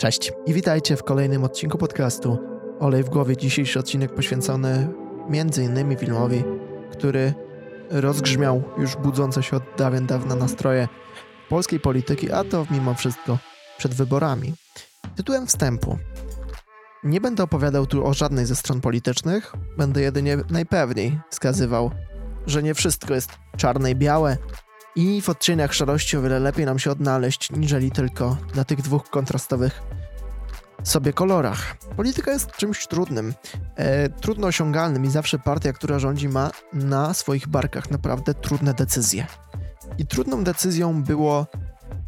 Cześć i witajcie w kolejnym odcinku podcastu Olej w głowie. Dzisiejszy odcinek poświęcony m.in. filmowi, który rozgrzmiał już budzące się od dawien dawna nastroje polskiej polityki, a to mimo wszystko przed wyborami. Tytułem wstępu. Nie będę opowiadał tu o żadnej ze stron politycznych, będę jedynie najpewniej wskazywał, że nie wszystko jest czarne i białe, i w odcieniach szarości o wiele lepiej nam się odnaleźć, niżeli tylko na tych dwóch kontrastowych sobie kolorach. Polityka jest czymś trudnym, e, trudno osiągalnym i zawsze partia, która rządzi, ma na swoich barkach naprawdę trudne decyzje. I trudną decyzją było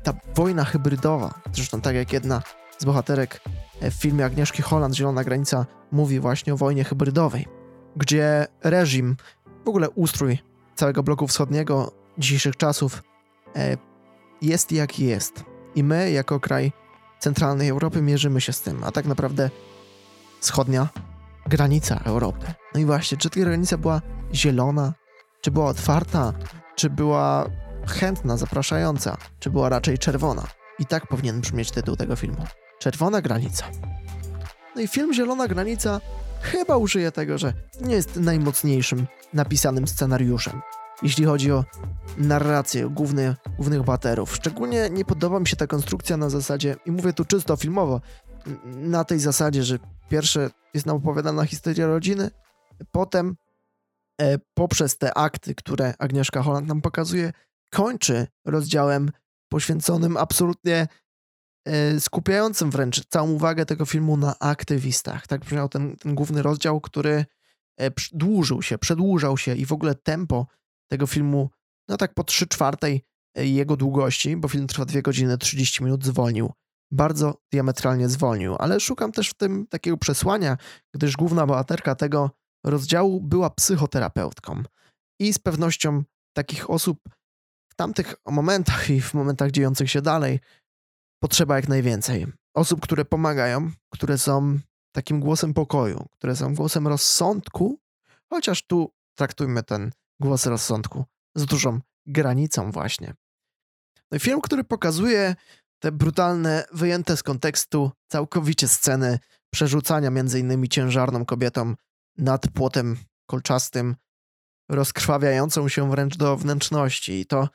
ta wojna hybrydowa. Zresztą tak jak jedna z bohaterek e, w filmie Agnieszki Holland, Zielona Granica, mówi właśnie o wojnie hybrydowej, gdzie reżim, w ogóle ustrój całego bloku wschodniego dzisiejszych czasów e, jest jaki jest. I my, jako kraj centralnej Europy, mierzymy się z tym, a tak naprawdę wschodnia granica Europy. No i właśnie, czy ta granica była zielona, czy była otwarta, czy była chętna, zapraszająca, czy była raczej czerwona? I tak powinien brzmieć tytuł tego filmu. Czerwona granica. No i film Zielona Granica chyba użyje tego, że nie jest najmocniejszym napisanym scenariuszem jeśli chodzi o narrację główny, głównych bohaterów. Szczególnie nie podoba mi się ta konstrukcja na zasadzie, i mówię tu czysto filmowo, na tej zasadzie, że pierwsze jest nam opowiadana historia rodziny, potem e, poprzez te akty, które Agnieszka Holland nam pokazuje, kończy rozdziałem poświęconym absolutnie e, skupiającym wręcz całą uwagę tego filmu na aktywistach. Tak brzmiał ten, ten główny rozdział, który e, dłużył się, przedłużał się i w ogóle tempo tego filmu, no tak po 3 czwartej e, jego długości, bo film trwa 2 godziny 30 minut, zwolnił. Bardzo diametralnie zwolnił, ale szukam też w tym takiego przesłania, gdyż główna bohaterka tego rozdziału była psychoterapeutką. I z pewnością takich osób w tamtych momentach i w momentach dziejących się dalej potrzeba jak najwięcej. Osób, które pomagają, które są takim głosem pokoju, które są głosem rozsądku, chociaż tu traktujmy ten głos rozsądku z dużą granicą właśnie. No i film, który pokazuje te brutalne, wyjęte z kontekstu całkowicie sceny przerzucania między innymi ciężarną kobietą nad płotem kolczastym, rozkrwawiającą się wręcz do wnętrzności. I to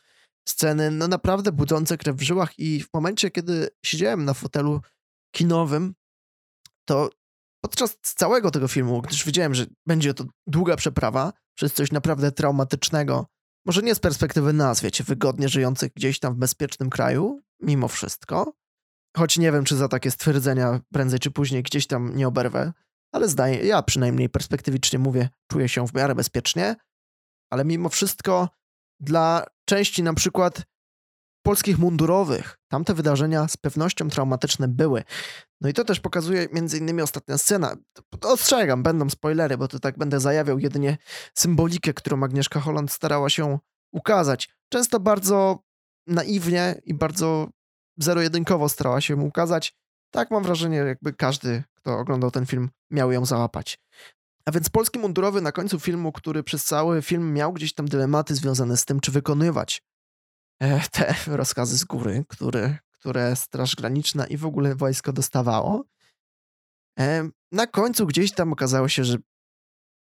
sceny no naprawdę budzące krew w żyłach i w momencie, kiedy siedziałem na fotelu kinowym, to podczas całego tego filmu, gdyż wiedziałem, że będzie to długa przeprawa, przez coś naprawdę traumatycznego. Może nie z perspektywy nas, wiecie, wygodnie żyjących gdzieś tam w bezpiecznym kraju, mimo wszystko. Choć nie wiem, czy za takie stwierdzenia prędzej czy później gdzieś tam nie oberwę, ale zdaję, ja przynajmniej perspektywicznie mówię, czuję się w miarę bezpiecznie, ale mimo wszystko dla części na przykład polskich mundurowych. Tamte wydarzenia z pewnością traumatyczne były. No i to też pokazuje między innymi ostatnia scena. Ostrzegam, będą spoilery, bo to tak będę zajawiał jedynie symbolikę, którą Agnieszka Holland starała się ukazać. Często bardzo naiwnie i bardzo zero-jedynkowo starała się ukazać. Tak mam wrażenie, jakby każdy, kto oglądał ten film, miał ją załapać. A więc polski mundurowy na końcu filmu, który przez cały film miał gdzieś tam dylematy związane z tym, czy wykonywać te rozkazy z góry, które, które Straż Graniczna i w ogóle wojsko dostawało. E, na końcu gdzieś tam okazało się, że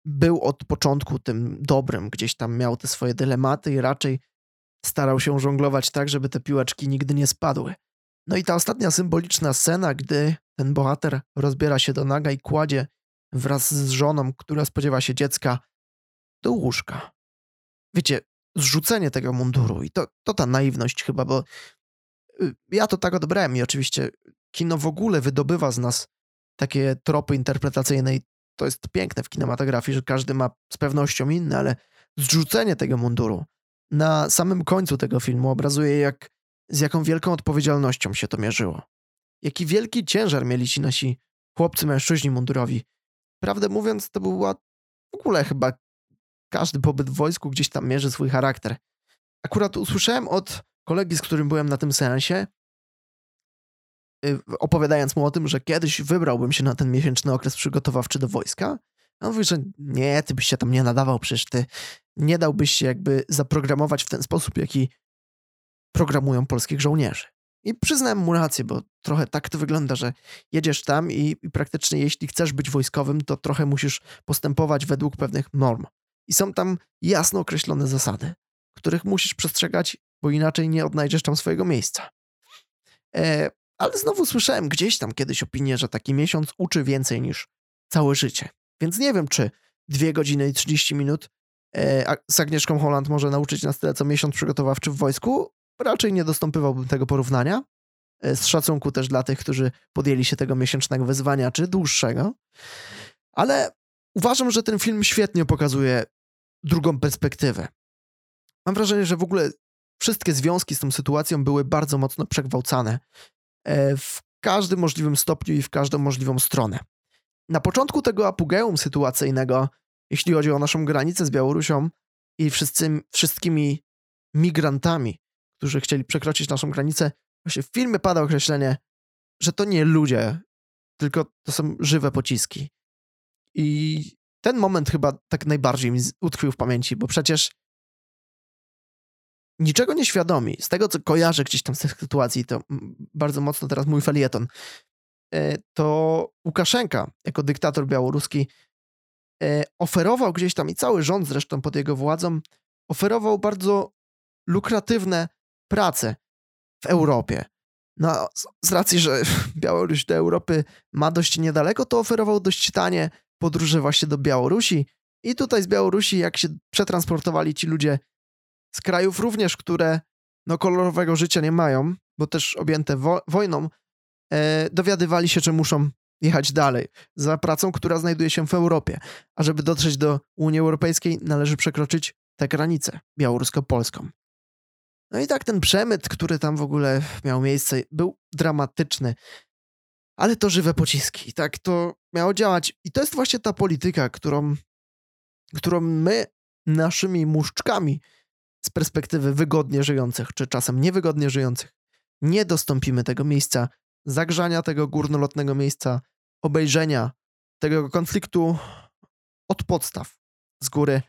był od początku tym dobrym, gdzieś tam miał te swoje dylematy i raczej starał się żonglować tak, żeby te piłeczki nigdy nie spadły. No i ta ostatnia symboliczna scena, gdy ten bohater rozbiera się do naga i kładzie wraz z żoną, która spodziewa się dziecka, do łóżka. Wiecie, zrzucenie tego munduru. I to, to ta naiwność chyba, bo y, ja to tak odebrałem i oczywiście kino w ogóle wydobywa z nas takie tropy interpretacyjne i to jest piękne w kinematografii, że każdy ma z pewnością inne, ale zrzucenie tego munduru na samym końcu tego filmu obrazuje, jak, z jaką wielką odpowiedzialnością się to mierzyło. Jaki wielki ciężar mieli ci nasi chłopcy, mężczyźni mundurowi. Prawdę mówiąc, to była w ogóle chyba każdy pobyt w wojsku gdzieś tam mierzy swój charakter. Akurat usłyszałem od kolegi, z którym byłem na tym sensie, y, opowiadając mu o tym, że kiedyś wybrałbym się na ten miesięczny okres przygotowawczy do wojska. On mówi, że nie, ty byś się tam nie nadawał, przecież ty nie dałbyś się jakby zaprogramować w ten sposób, jaki programują polskich żołnierzy. I przyznałem mu rację, bo trochę tak to wygląda, że jedziesz tam i, i, praktycznie jeśli chcesz być wojskowym, to trochę musisz postępować według pewnych norm. I są tam jasno określone zasady, których musisz przestrzegać, bo inaczej nie odnajdziesz tam swojego miejsca. E, ale znowu słyszałem gdzieś tam kiedyś opinię, że taki miesiąc uczy więcej niż całe życie. Więc nie wiem, czy dwie godziny i 30 minut e, z Agnieszką Holland może nauczyć nas tyle, co miesiąc przygotowawczy w wojsku. Raczej nie dostąpywałbym tego porównania. E, z szacunku też dla tych, którzy podjęli się tego miesięcznego wyzwania, czy dłuższego. Ale uważam, że ten film świetnie pokazuje drugą perspektywę. Mam wrażenie, że w ogóle wszystkie związki z tą sytuacją były bardzo mocno przegwałcane e, w każdym możliwym stopniu i w każdą możliwą stronę. Na początku tego apogeum sytuacyjnego, jeśli chodzi o naszą granicę z Białorusią i wszyscy, wszystkimi migrantami, którzy chcieli przekroczyć naszą granicę, właśnie w filmie pada określenie, że to nie ludzie, tylko to są żywe pociski. I ten moment chyba tak najbardziej mi utkwił w pamięci, bo przecież niczego nie świadomi, z tego co kojarzę gdzieś tam z tych sytuacji, to bardzo mocno teraz mój felieton, e, to Łukaszenka jako dyktator białoruski e, oferował gdzieś tam i cały rząd zresztą pod jego władzą oferował bardzo lukratywne prace w Europie. No, z racji, że Białoruś do Europy ma dość niedaleko, to oferował dość tanie podróże właśnie do Białorusi. I tutaj z Białorusi, jak się przetransportowali ci ludzie z krajów również, które no, kolorowego życia nie mają, bo też objęte wo wojną, e, dowiadywali się, że muszą jechać dalej za pracą, która znajduje się w Europie. A żeby dotrzeć do Unii Europejskiej, należy przekroczyć tę granicę białorusko-polską. No i tak ten przemyt, który tam w ogóle miał miejsce, był dramatyczny. Ale to żywe pociski, tak to miało działać. I to jest właśnie ta polityka, którą, którą my naszymi muszczkami z perspektywy wygodnie żyjących, czy czasem niewygodnie żyjących, nie dostąpimy tego miejsca zagrzania tego górnolotnego miejsca, obejrzenia tego konfliktu od podstaw, z góry,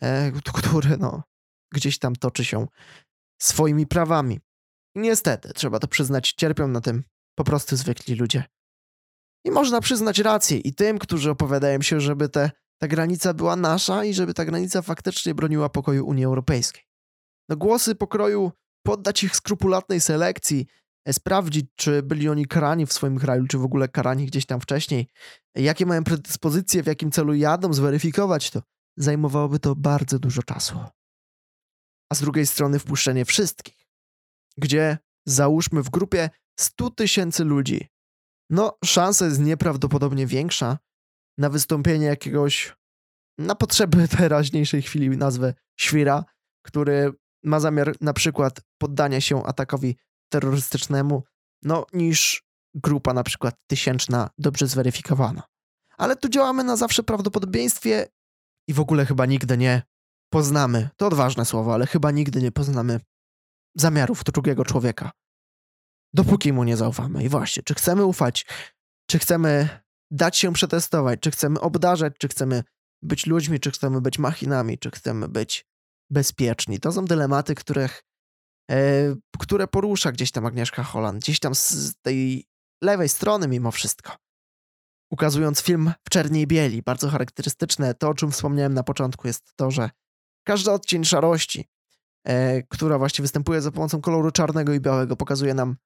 e, który no, gdzieś tam toczy się swoimi prawami. Niestety, trzeba to przyznać, cierpią na tym po prostu zwykli ludzie. I można przyznać rację i tym, którzy opowiadają się, żeby te, ta granica była nasza i żeby ta granica faktycznie broniła pokoju Unii Europejskiej. No głosy pokroju poddać ich skrupulatnej selekcji, e, sprawdzić, czy byli oni karani w swoim kraju, czy w ogóle karani gdzieś tam wcześniej, jakie mają predyspozycje, w jakim celu jadą, zweryfikować to, zajmowałoby to bardzo dużo czasu. A z drugiej strony wpuszczenie wszystkich, gdzie załóżmy w grupie 100 tysięcy ludzi, no szansa jest nieprawdopodobnie większa na wystąpienie jakiegoś, na potrzeby teraźniejszej chwili nazwę świra, który ma zamiar na przykład poddania się atakowi terrorystycznemu, no niż grupa na przykład tysięczna, dobrze zweryfikowana. Ale tu działamy na zawsze prawdopodobieństwie i w ogóle chyba nigdy nie poznamy, to odważne słowo, ale chyba nigdy nie poznamy zamiarów drugiego człowieka. Dopóki mu nie zaufamy. I właśnie, czy chcemy ufać, czy chcemy dać się przetestować, czy chcemy obdarzać, czy chcemy być ludźmi, czy chcemy być machinami, czy chcemy być bezpieczni. To są dylematy, których, e, które porusza gdzieś tam Agnieszka Holland, gdzieś tam z tej lewej strony mimo wszystko. Ukazując film w czerni i bieli, bardzo charakterystyczne, to o czym wspomniałem na początku jest to, że każdy odcień szarości, e, która właśnie występuje za pomocą koloru czarnego i białego, pokazuje nam,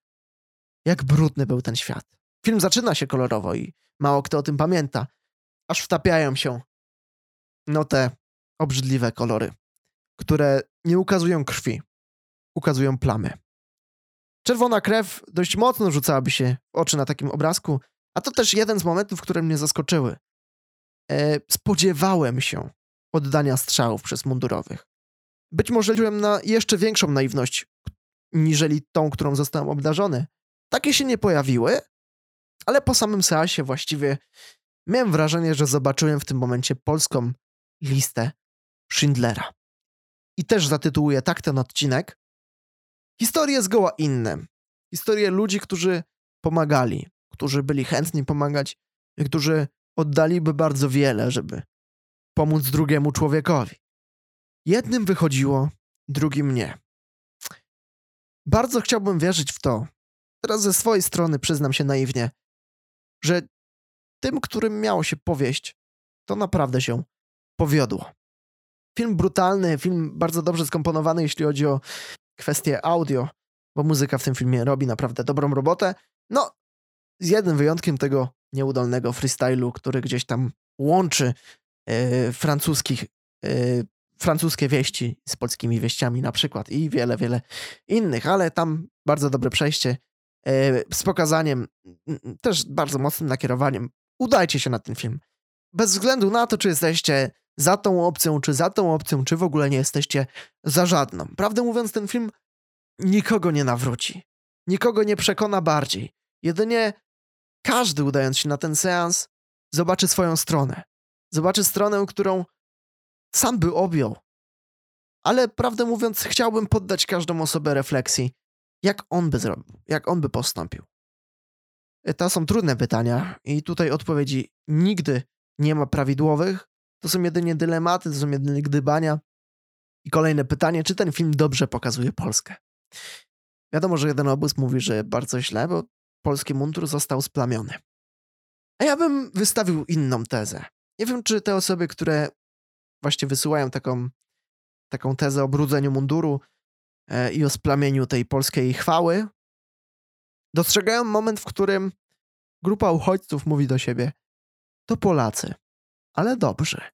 jak brudny był ten świat. Film zaczyna się kolorowo i mało kto o tym pamięta, aż wtapiają się no te obrzydliwe kolory które nie ukazują krwi, ukazują plamy. Czerwona krew dość mocno rzucałaby się w oczy na takim obrazku, a to też jeden z momentów, które mnie zaskoczyły. E, spodziewałem się oddania strzałów przez mundurowych. Być może liczyłem na jeszcze większą naiwność, niżeli tą, którą zostałem obdarzony. Takie się nie pojawiły, ale po samym seansie właściwie miałem wrażenie, że zobaczyłem w tym momencie polską listę Schindlera i też zatytułuję tak ten odcinek. Historie zgoła inne. Historie ludzi, którzy pomagali, którzy byli chętni pomagać, którzy oddaliby bardzo wiele, żeby pomóc drugiemu człowiekowi. Jednym wychodziło, drugim nie. Bardzo chciałbym wierzyć w to, teraz ze swojej strony przyznam się naiwnie, że tym, którym miało się powieść, to naprawdę się powiodło. Film brutalny, film bardzo dobrze skomponowany, jeśli chodzi o kwestie audio, bo muzyka w tym filmie robi naprawdę dobrą robotę. No, z jednym wyjątkiem tego nieudolnego freestylu, który gdzieś tam łączy e, francuskich, e, francuskie wieści z polskimi wieściami na przykład i wiele, wiele innych, ale tam bardzo dobre przejście z pokazaniem, też bardzo mocnym nakierowaniem. Udajcie się na ten film. Bez względu na to, czy jesteście za tą opcją, czy za tą opcją, czy w ogóle nie jesteście za żadną. Prawdę mówiąc, ten film nikogo nie nawróci. Nikogo nie przekona bardziej. Jedynie każdy udając się na ten seans zobaczy swoją stronę. Zobaczy stronę, którą sam by objął. Ale prawdę mówiąc, chciałbym poddać każdą osobę refleksji, jak on by zrobił, jak on by postąpił. To są trudne pytania i tutaj odpowiedzi nigdy nie ma prawidłowych. To są jedynie dylematy, to są jedynie gdybania. I kolejne pytanie, czy ten film dobrze pokazuje Polskę? Wiadomo, że jeden obóz mówi, że bardzo źle, bo polski mundur został splamiony. A ja bym wystawił inną tezę. Nie wiem, czy te osoby, które właśnie wysyłają taką, taką tezę o brudzeniu munduru e, i o splamieniu tej polskiej chwały, dostrzegają moment, w którym grupa uchodźców mówi do siebie: To Polacy, ale dobrze.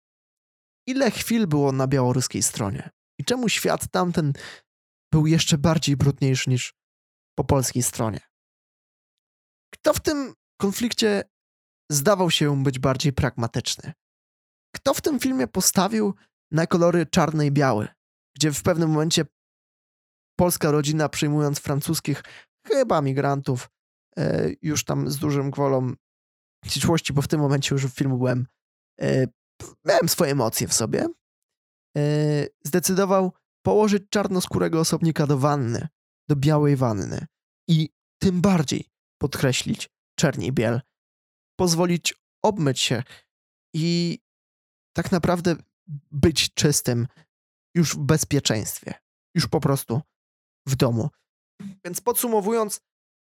Ile chwil było na białoruskiej stronie? I czemu świat tamten był jeszcze bardziej brudniejszy niż po polskiej stronie? Kto w tym konflikcie zdawał się być bardziej pragmatyczny? Kto w tym filmie postawił na kolory czarny i biały, gdzie w pewnym momencie polska rodzina przyjmując francuskich chyba migrantów e, już tam z dużym gwolą przyszłości, bo w tym momencie już w filmu byłem e, miałem swoje emocje w sobie e, zdecydował położyć czarnoskórego osobnika do wanny, do białej wanny i tym bardziej podkreślić czerni biel, pozwolić obmyć się i tak naprawdę być czystym już w bezpieczeństwie, już po prostu w domu. Więc podsumowując,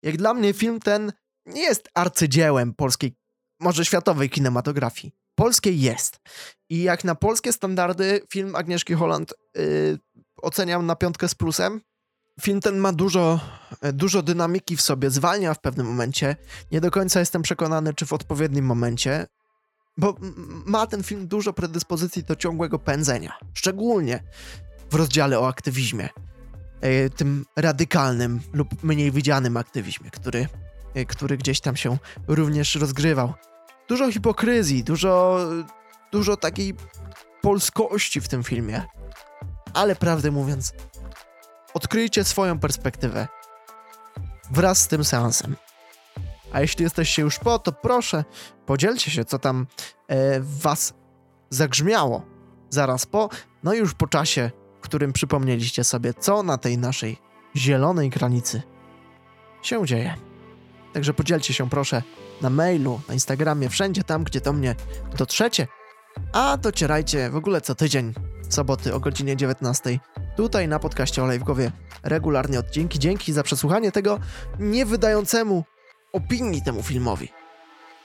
jak dla mnie film ten nie jest arcydziełem polskiej, może światowej kinematografii. Polskiej jest. I jak na polskie standardy film Agnieszki Holland yy, oceniam na piątkę z plusem, film ten ma dużo, e, dużo dynamiki w sobie, zwalnia w pewnym momencie. Nie do końca jestem przekonany, czy w odpowiednim momencie, bo ma ten film dużo predyspozycji do ciągłego pędzenia. Szczególnie w rozdziale o aktywizmie. E, tym radykalnym lub mniej widzianym aktywizmie, który, e, który gdzieś tam się również rozgrywał. Dużo hipokryzji, dużo, dużo takiej polskości w tym filmie. Ale prawdę mówiąc, odkryjcie swoją perspektywę wraz z tym seansem. A jeśli jesteście już po, to proszę, podzielcie się, co tam e, was zagrzmiało zaraz po, no i już po czasie, w którym przypomnieliście sobie, co na tej naszej zielonej granicy się dzieje. Także podzielcie się proszę na mailu, na Instagramie, wszędzie tam, gdzie do mnie dotrzecie, a docierajcie w ogóle co tydzień, soboty o godzinie 19 tutaj na podcaście Olej w Głowie regularnie odcinki. Dzięki za przesłuchanie tego nie wydającemu opinii temu filmowi.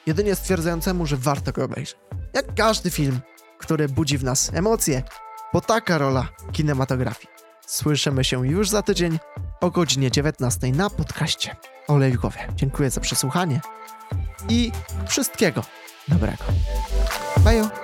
Jedynie stwierdzającemu, że warto go obejrzeć. Jak każdy film, który budzi w nas emocje, bo taka rola kinematografii. Słyszymy się już za tydzień o godzinie 19 na podcaście Olej. Dziękuję za przesłuchanie i wszystkiego dobrego. Bye.